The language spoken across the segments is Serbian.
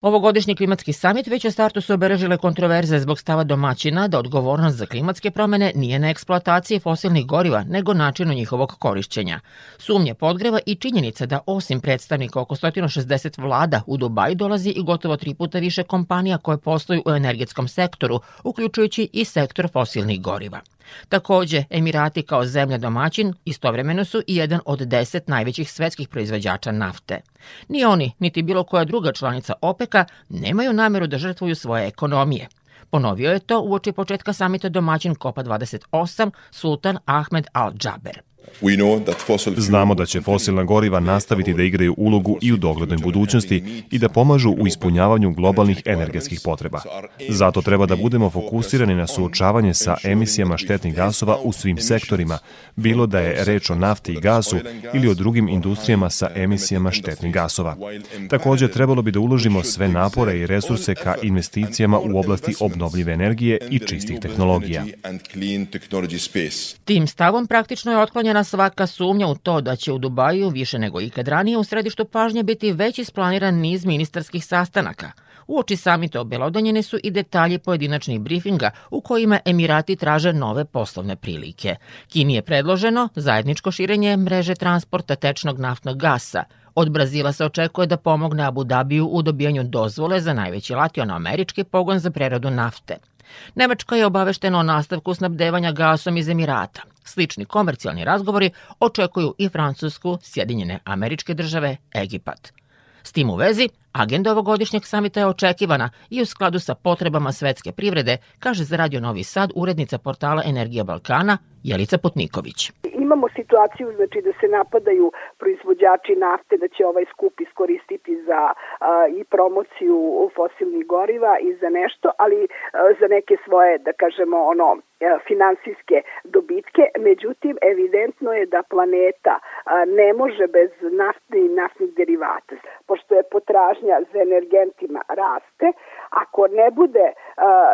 Ovogodišnji klimatski samit već u startu su obeležile kontroverze zbog stava domaćina da odgovornost za klimatske promene nije na eksploataciji fosilnih goriva, nego načinu njihovog korišćenja. Sumnje podgreva i činjenica da osim predstavnika oko 160 vlada u Dubaju dolazi i gotovo tri puta više kompanija koje posluju u energetskom sektoru, uključujući i sektor fosilnih goriva. Takođe, Emirati kao zemlja domaćin istovremeno su i jedan od deset najvećih svetskih proizvođača nafte. Ni oni, niti bilo koja druga članica OPEC-a nemaju nameru da žrtvuju svoje ekonomije. Ponovio je to uoči početka samita domaćin Kopa 28 Sultan Ahmed Al-Džaber. Znamo da će fosilna goriva nastaviti da igraju ulogu i u doglednoj budućnosti i da pomažu u ispunjavanju globalnih energetskih potreba. Zato treba da budemo fokusirani na suočavanje sa emisijama štetnih gasova u svim sektorima, bilo da je reč o nafti i gasu ili o drugim industrijama sa emisijama štetnih gasova. Takođe, trebalo bi da uložimo sve napore i resurse ka investicijama u oblasti obnovljive energije i čistih tehnologija. Tim stavom praktično je otklonjena otklonjena svaka sumnja u to da će u Dubaju više nego ikad ranije u središtu pažnje biti već isplaniran niz ministarskih sastanaka. Uoči samita obelodanjene su i detalji pojedinačnih briefinga u kojima Emirati traže nove poslovne prilike. Kini je predloženo zajedničko širenje mreže transporta tečnog naftnog gasa, Od Brazila se očekuje da pomogne Abu Dhabiju u dobijanju dozvole za najveći latinoamerički pogon za preradu nafte. Nemačka je obaveštena o nastavku snabdevanja gasom iz Emirata. Slični komercijalni razgovori očekuju i Francusku, Sjedinjene američke države, Egipat. S tim u vezi, agenda ovogodišnjeg samita je očekivana i u skladu sa potrebama svetske privrede, kaže za Radio Novi Sad urednica portala Energija Balkana Jelica Potniković. Imamo situaciju znači da se napadaju proizvođači nafte da će ovaj skup iskoristiti za a, i promociju fosilnih goriva i za nešto, ali a, za neke svoje da kažemo ono finansijske dobitke, međutim evidentno je da planeta ne može bez nafte i naftnih derivata, pošto je potražnja za energentima raste, ako ne bude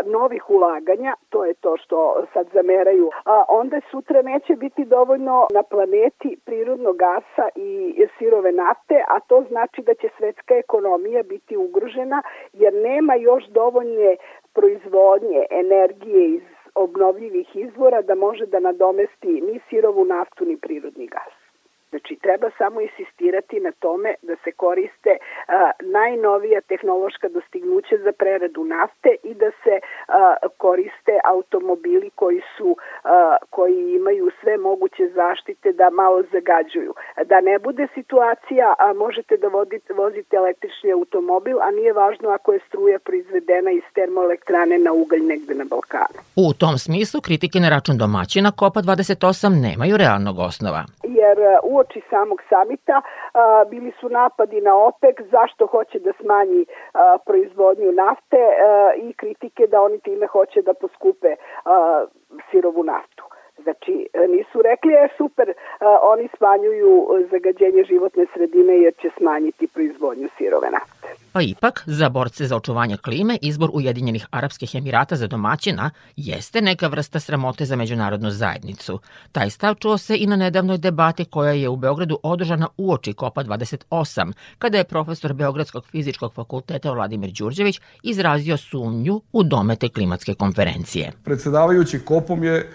novih ulaganja, to je to što sad zameraju, onda sutra neće biti dovoljno na planeti prirodnog gasa i sirove nafte, a to znači da će svetska ekonomija biti ugrožena jer nema još dovoljne proizvodnje energije iz obnovljivih izvora da može da nadomesti ni sirovu naftu ni prirodni gas. Znači, treba samo insistirati na tome da se koriste a, najnovija tehnološka dostignuća za preradu nafte i da se a, koriste automobili koji su a, koji imaju sve moguće zaštite da malo zagađuju. Da ne bude situacija, a možete da vodite, vozite električni automobil, a nije važno ako je struja proizvedena iz termoelektrane na ugalj negde na Balkanu. U tom smislu kritike na račun domaćina Kopa 28 nemaju realnog osnova. Jer u uoči samog samita a, bili su napadi na OPEC zašto hoće da smanji a, proizvodnju nafte a, i kritike da oni time hoće da poskupe a, sirovu naftu. Znači, nisu rekli je super, a, oni smanjuju zagađenje životne sredine jer će smanjiti proizvodnju sirove nafte. Pa ipak, za borce za očuvanje klime, izbor Ujedinjenih Arapskih Emirata za domaćina jeste neka vrsta sramote za međunarodnu zajednicu. Taj stav čuo se i na nedavnoj debati koja je u Beogradu održana uoči Kopa 28, kada je profesor Beogradskog fizičkog fakulteta Vladimir Đurđević izrazio sumnju u domete klimatske konferencije. Predsedavajući Kopom je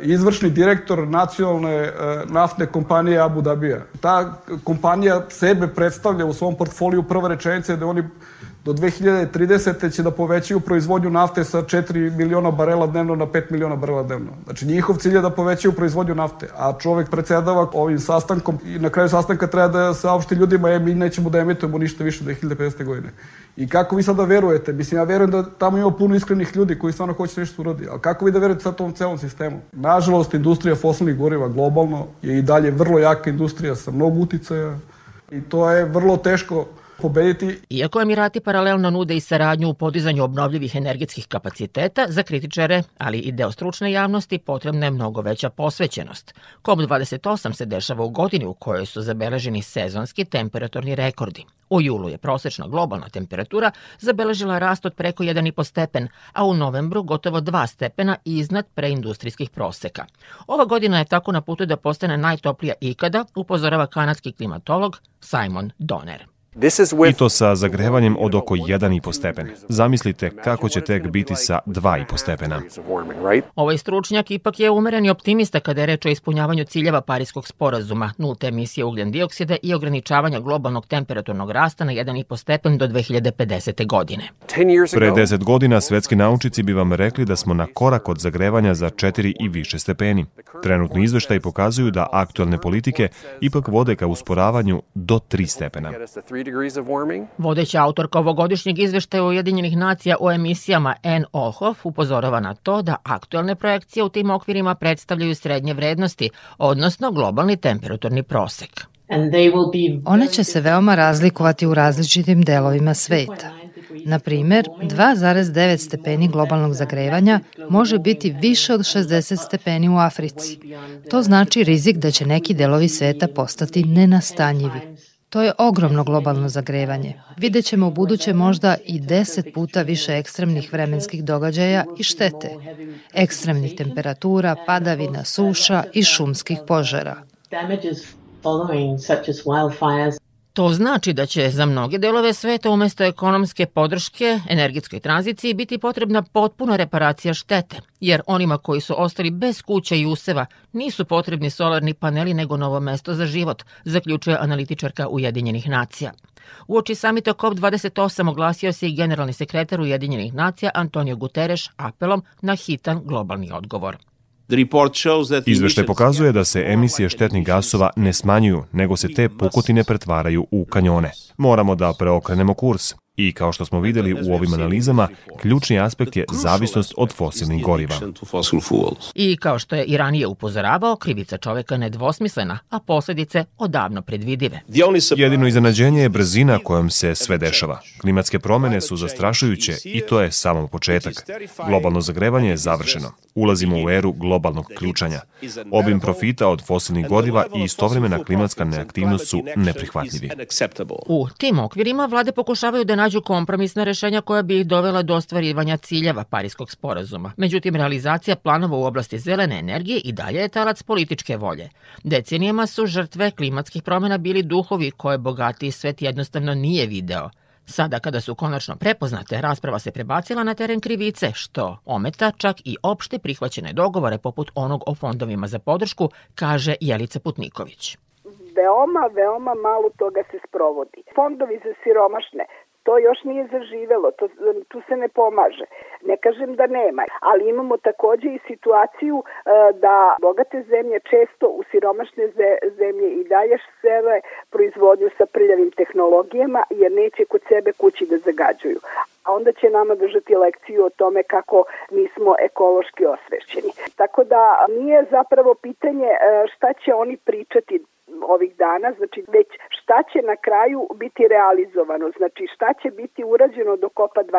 izvršni direktor nacionalne eh, naftne kompanije Abu Dhabija. Ta kompanija sebe predstavlja u svom portfoliju prva rečenica da oni do 2030. će da povećaju proizvodnju nafte sa 4 miliona barela dnevno na 5 miliona barela dnevno. Znači njihov cilj je da povećaju proizvodnju nafte, a čovek predsedava ovim sastankom i na kraju sastanka treba da saopšti ljudima je mi nećemo da emitujemo ništa više do 2050. godine. I kako vi sada verujete? Mislim, ja verujem da tamo ima puno iskrenih ljudi koji stvarno hoće nešto uradi. Ali kako vi da verujete sa tom celom sistemu? Nažalost, industrija fosilnih goriva globalno je i dalje vrlo jaka industrija sa mnogo uticaja i to je vrlo teško pobediti. Iako Emirati paralelno nude i saradnju u podizanju obnovljivih energetskih kapaciteta, za kritičare, ali i deo stručne javnosti, potrebna je mnogo veća posvećenost. COP28 se dešava u godini u kojoj su zabeleženi sezonski temperaturni rekordi. U julu je prosečna globalna temperatura zabeležila rast od preko 1,5 stepen, a u novembru gotovo 2 stepena iznad preindustrijskih proseka. Ova godina je tako na putu da postane najtoplija ikada, upozorava kanadski klimatolog Simon Donner. I to sa zagrevanjem od oko 1,5 stepen. Zamislite kako će tek biti sa 2,5 stepena. Ovaj stručnjak ipak je umereni optimista kada je reč o ispunjavanju ciljeva Parijskog sporazuma, nulte emisije ugljen dioksida i ograničavanja globalnog temperaturnog rasta na 1,5 stepen do 2050. godine. Pre 10 godina svetski naučici bi vam rekli da smo na korak od zagrevanja za 4 i više stepeni. Trenutni izveštaj pokazuju da aktualne politike ipak vode ka usporavanju do 3 stepena. Vodeća autorka ovogodišnjeg izveštaja Ujedinjenih nacija o emisijama N. Olhoff upozorava na to da aktualne projekcije u tim okvirima predstavljaju srednje vrednosti, odnosno globalni temperaturni prosek. One će se veoma razlikovati u različitim delovima sveta. Na primer, 2,9 stepeni globalnog zagrevanja može biti više od 60 stepeni u Africi. To znači rizik da će neki delovi sveta postati nenastanjivi. To je ogromno globalno zagrevanje. Videćemo u buduće možda i 10 puta više ekstremnih vremenskih događaja i štete, ekstremnih temperatura, padavina, suša i šumskih požara. To znači da će za mnoge delove sveta umesto ekonomske podrške energetskoj tranziciji biti potrebna potpuna reparacija štete, jer onima koji su ostali bez kuća i useva nisu potrebni solarni paneli nego novo mesto za život, zaključuje analitičarka Ujedinjenih nacija. U oči samita COP28 oglasio se i generalni sekretar Ujedinjenih nacija Antonio Guterres apelom na hitan globalni odgovor. Izveštaj pokazuje da se emisije štetnih gasova ne smanjuju, nego se te pukotine pretvaraju u kanjone. Moramo da preokrenemo kurs. I kao što smo videli u ovim analizama, ključni aspekt je zavisnost od fosilnih goriva. I kao što je i ranije upozoravao, krivica čoveka nedvosmislena, a posledice odavno predvidive. Jedino iznenađenje je brzina kojom se sve dešava. Klimatske promene su zastrašujuće i to je samo početak. Globalno zagrevanje je završeno. Ulazimo u eru globalnog ključanja. Obim profita od fosilnih goriva i istovremena klimatska neaktivnost su neprihvatljivi. U tim okvirima vlade pokušavaju da nađu kompromisna rešenja koja bi ih dovela do ostvarivanja ciljeva Parijskog sporazuma. Međutim, realizacija planova u oblasti zelene energije i dalje je talac političke volje. Decenijama su žrtve klimatskih promena bili duhovi koje bogatiji svet jednostavno nije video. Sada kada su konačno prepoznate, rasprava se prebacila na teren krivice, što ometa čak i opšte prihvaćene dogovore poput onog o fondovima za podršku, kaže Jelica Putniković veoma, veoma malo toga se sprovodi. Fondovi za siromašne to još nije zaživelo, to, tu se ne pomaže. Ne kažem da nema, ali imamo takođe i situaciju e, da bogate zemlje često u siromašne zemlje i dalje sele proizvodnju sa prljavim tehnologijama jer neće kod sebe kući da zagađuju. A onda će nama držati lekciju o tome kako nismo ekološki osvešćeni. Tako da nije zapravo pitanje e, šta će oni pričati ovih dana, znači već šta će na kraju biti realizovano, znači šta će biti urađeno do kopa 29.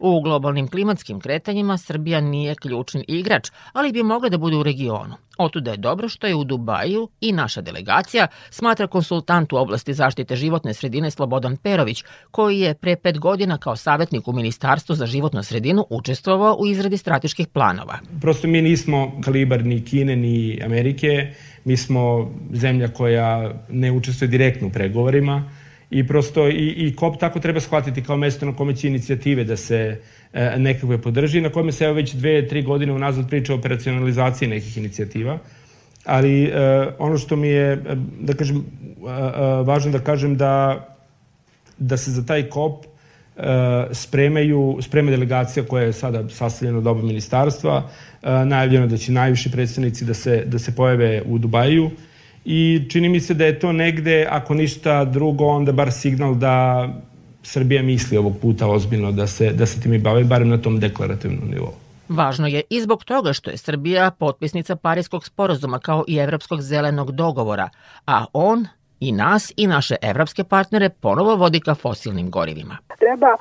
U globalnim klimatskim kretanjima Srbija nije ključni igrač, ali bi mogla da bude u regionu. Otuda je dobro što je u Dubaju i naša delegacija, smatra konsultant u oblasti zaštite životne sredine Slobodan Perović, koji je pre pet godina kao savjetnik u Ministarstvu za životnu sredinu učestvovao u izradi strateških planova. Prosto mi nismo kalibar ni Kine ni Amerike, mi smo zemlja koja ne učestvuje direktno u pregovorima i prosto i, i KOP tako treba shvatiti kao mesto na kome će inicijative da se e, nekakve podrži, na kome se evo već dve, tri godine unazad priča o operacionalizaciji nekih inicijativa. Ali e, ono što mi je, e, da kažem, e, e, važno da kažem da, da se za taj KOP spremaju, sprema delegacija koja je sada sastavljena od oba ministarstva, najavljeno da će najviši predstavnici da se, da se pojave u Dubaju i čini mi se da je to negde, ako ništa drugo, onda bar signal da Srbija misli ovog puta ozbiljno da se, da se time bave, barem na tom deklarativnom nivou. Važno je i zbog toga što je Srbija potpisnica Parijskog sporozuma kao i Evropskog zelenog dogovora, a on i nas i naše evropske partnere ponovo vodi ka fosilnim gorivima. Treba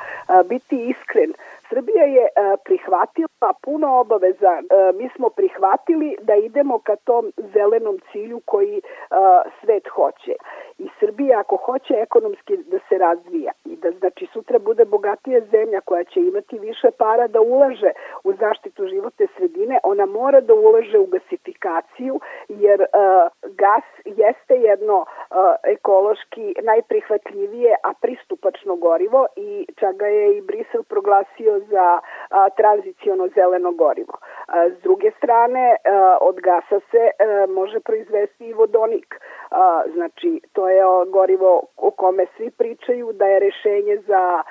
biti iskren. Srbija je prihvatila puno obaveza. Mi smo prihvatili da idemo ka tom zelenom cilju koji svet hoće i Srbija ako hoće ekonomski da se razvija i da znači sutra bude bogatija zemlja koja će imati više para da ulaže u zaštitu životne sredine, ona mora da ulaže u gasifikaciju jer gas jeste jedno ekološki najprihvatljivije, a pristupačno gorivo i čak ga je i Brisel proglasio za tranziciono zeleno gorivo. S druge strane, od gasa se može proizvesti i vodonik. Znači, to je gorivo o kome svi pričaju da je rešenje za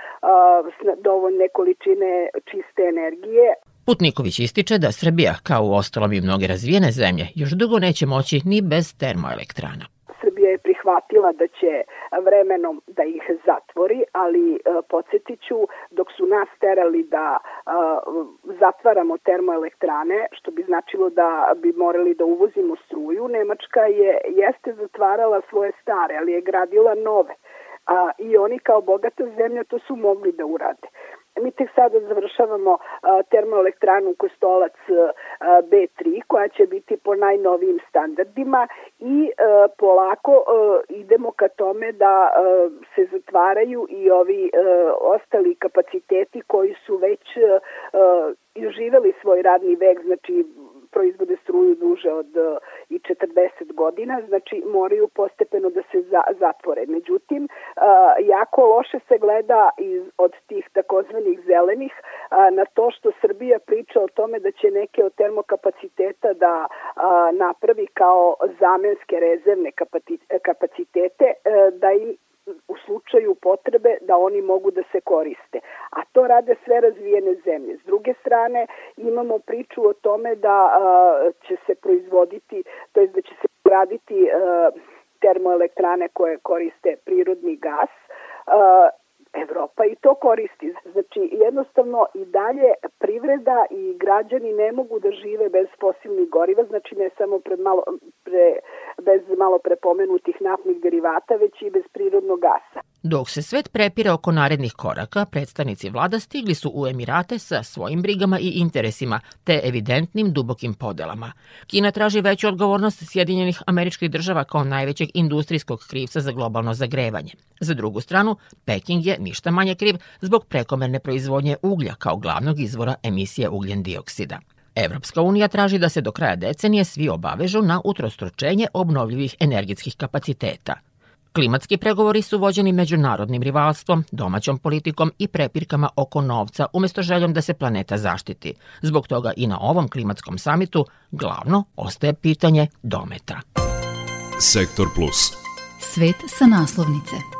dovoljne količine čiste energije. Putniković ističe da Srbija, kao u ostalom i mnoge razvijene zemlje, još dugo neće moći ni bez termoelektrana. Srbija je prihvatila da će vremenom da ih zatvori, ali e, podsjetiću, dok su nas terali da e, zatvaramo termoelektrane, što bi značilo da bi morali da uvozimo struju, Nemačka je jeste zatvarala svoje stare, ali je gradila nove. A, I oni kao bogata zemlja to su mogli da urade. Mi tek sada završavamo termoelektranu Kostolac B3 koja će biti po najnovijim standardima i polako idemo ka tome da se zatvaraju i ovi ostali kapaciteti koji su već živeli svoj radni vek, znači proizvode struju duže od i 40 godina, znači moraju postepeno da se za, zatvore. Međutim, e, jako loše se gleda iz, od tih takozvanih zelenih e, na to što Srbija priča o tome da će neke od termokapaciteta da napravi kao zamenske rezervne kapacitete, da im u slučaju potrebe da oni mogu da se koriste. To rade sve razvijene zemlje. S druge strane imamo priču o tome da će se proizvoditi, to je da će se graditi a, termoelektrane koje koriste prirodni gas. A, Evropa i to koristi. Znači, jednostavno i dalje privreda i građani ne mogu da žive bez fosilnih goriva, znači ne samo pred malo, pre, bez malo prepomenutih naftnih derivata, već i bez prirodnog gasa. Dok se svet prepira oko narednih koraka, predstavnici vlada stigli su u Emirate sa svojim brigama i interesima, te evidentnim dubokim podelama. Kina traži veću odgovornost Sjedinjenih američkih država kao najvećeg industrijskog krivca za globalno zagrevanje. Za drugu stranu, Peking je ništa manje kriv zbog prekomerne proizvodnje uglja kao glavnog izvora emisije ugljen dioksida. Evropska unija traži da se do kraja decenije svi obavežu na utrostručenje obnovljivih energetskih kapaciteta. Klimatski pregovori su vođeni međunarodnim rivalstvom, domaćom politikom i prepirkama oko novca umesto željom da se planeta zaštiti. Zbog toga i na ovom klimatskom samitu glavno ostaje pitanje dometa. Sektor Plus. Svet sa naslovnice.